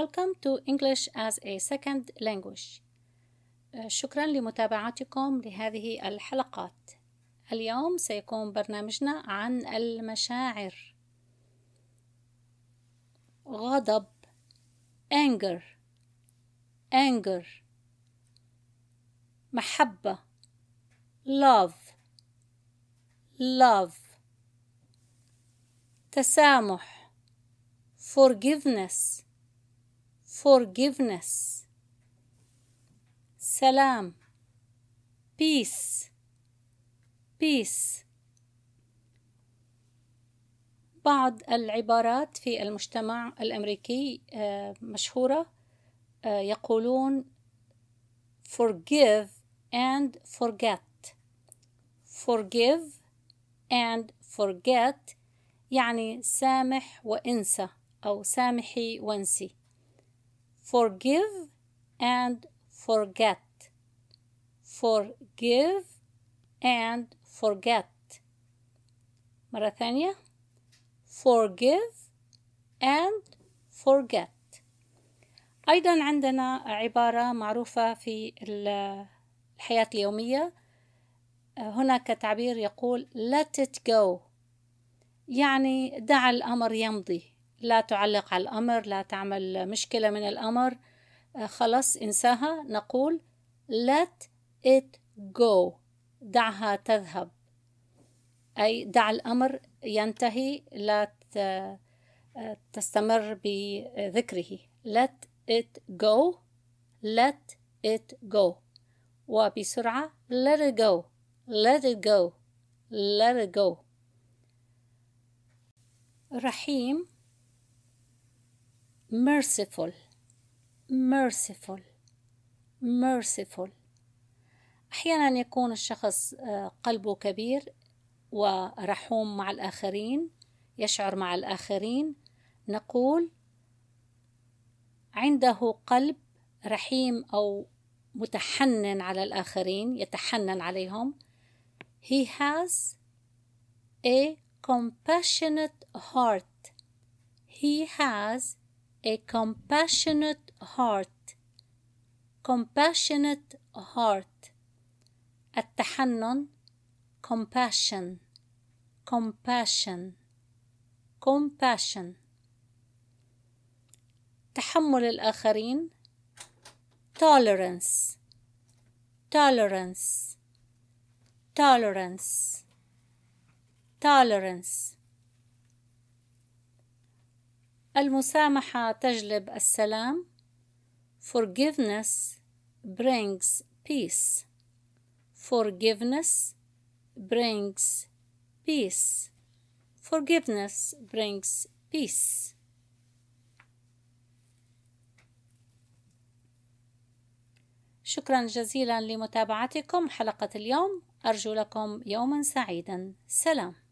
Welcome to English as a Second Language. شكرا لمتابعتكم لهذه الحلقات. اليوم سيكون برنامجنا عن المشاعر. غضب anger anger محبة love love تسامح forgiveness forgiveness سلام peace peace. بعض العبارات في المجتمع الأمريكي مشهورة يقولون forgive and forget. forgive and forget يعني سامح وانسى أو سامحي وانسي. Forgive and forget. Forgive and forget. مرة ثانية. Forgive and forget. أيضا عندنا عبارة معروفة في الحياة اليومية. هناك تعبير يقول let it go. يعني دع الأمر يمضي. لا تعلق على الأمر لا تعمل مشكلة من الأمر. خلاص انساها. نقول let it go. دعها تذهب. أي دع الأمر ينتهي. لا تستمر بذكره. let it go. let it go. وبسرعة let it go. let it go. let it go. رحيم. Merciful merciful merciful. أحيانا يكون الشخص قلبه كبير ورحوم مع الآخرين يشعر مع الآخرين. نقول عنده قلب رحيم أو متحنن على الآخرين يتحنن عليهم. He has a compassionate heart. He has a compassionate heart compassionate heart التحنن compassion compassion compassion تحمل الآخرين tolerance tolerance tolerance tolerance المسامحة تجلب السلام forgiveness brings peace forgiveness brings peace forgiveness brings peace شكرا جزيلا لمتابعتكم حلقة اليوم أرجو لكم يوما سعيدا سلام